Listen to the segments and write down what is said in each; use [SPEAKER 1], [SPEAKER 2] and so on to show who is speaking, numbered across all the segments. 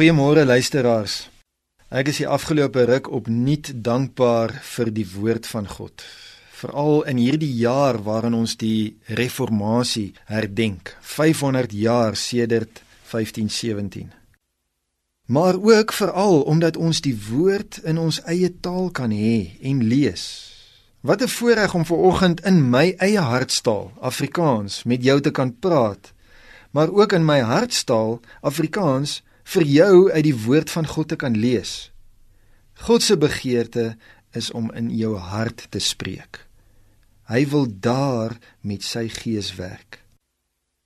[SPEAKER 1] Goeiemôre luisteraars. Ek is die afgelope ruk opnuut dankbaar vir die woord van God. Veral in hierdie jaar waarin ons die reformatie herdenk, 500 jaar sedert 1517. Maar ook veral omdat ons die woord in ons eie taal kan hê en lees. Wat 'n voorreg om ver oggend in my eie hartstaal, Afrikaans, met jou te kan praat, maar ook in my hartstaal, Afrikaans, vir jou uit die woord van God te kan lees. God se begeerte is om in jou hart te spreek. Hy wil daar met sy gees werk.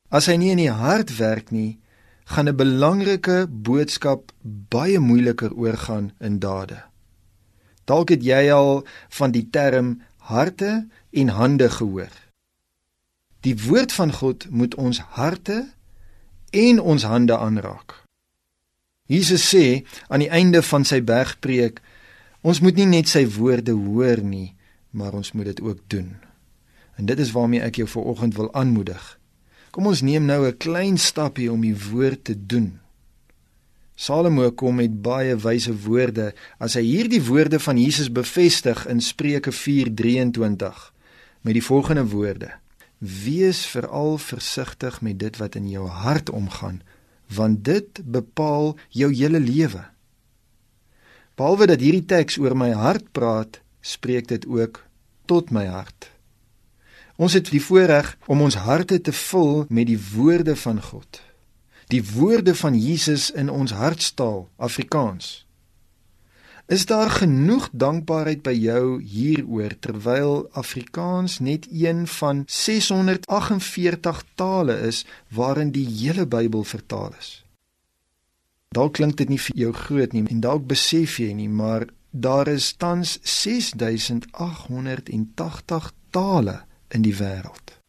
[SPEAKER 1] As hy nie in die hart werk nie, gaan 'n belangrike boodskap baie moeiliker oorgaan in dade. Dalk het jy al van die term harte en hande gehoor. Die woord van God moet ons harte en ons hande aanraak. Jesus sê aan die einde van sy bergpreek, ons moet nie net sy woorde hoor nie, maar ons moet dit ook doen. En dit is waarmee ek jou vanoggend wil aanmoedig. Kom ons neem nou 'n klein stapie om die woord te doen. Salomo kom met baie wyse woorde as hy hierdie woorde van Jesus bevestig in Spreuke 4:23 met die volgende woorde: Wees veral versigtig met dit wat in jou hart omgaan want dit bepaal jou hele lewe. Behalwe dat hierdie teks oor my hart praat, spreek dit ook tot my hart. Ons het die voorreg om ons harte te vul met die woorde van God. Die woorde van Jesus in ons hartstaal, Afrikaans. Is daar genoeg dankbaarheid by jou hieroor terwyl Afrikaans net een van 648 tale is waarin die hele Bybel vertaal is? Dalk klink dit nie vir jou groot nie en dalk besef jy nie, maar daar is tans 6880 tale in die wêreld.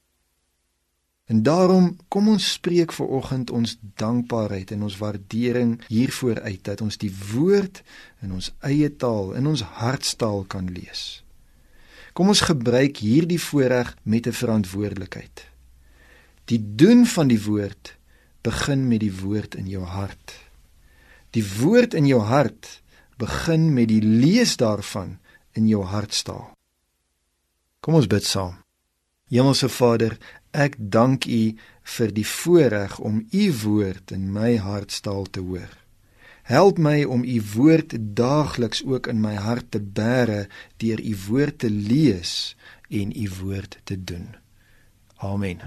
[SPEAKER 1] En daarom kom ons spreek ver oggend ons dankbaarheid en ons waardering hiervoor uit dat ons die woord in ons eie taal in ons hartstaal kan lees. Kom ons gebruik hierdie voorreg met 'n verantwoordelikheid. Die doen van die woord begin met die woord in jou hart. Die woord in jou hart begin met die lees daarvan in jou hartstaal. Kom ons bid saam. Hemelse Vader, Ek dank U vir die voorreg om U woord in my hartstaal te hoor. Help my om U woord daagliks ook in my hart te bære deur U woord te lees en U woord te doen. Amen.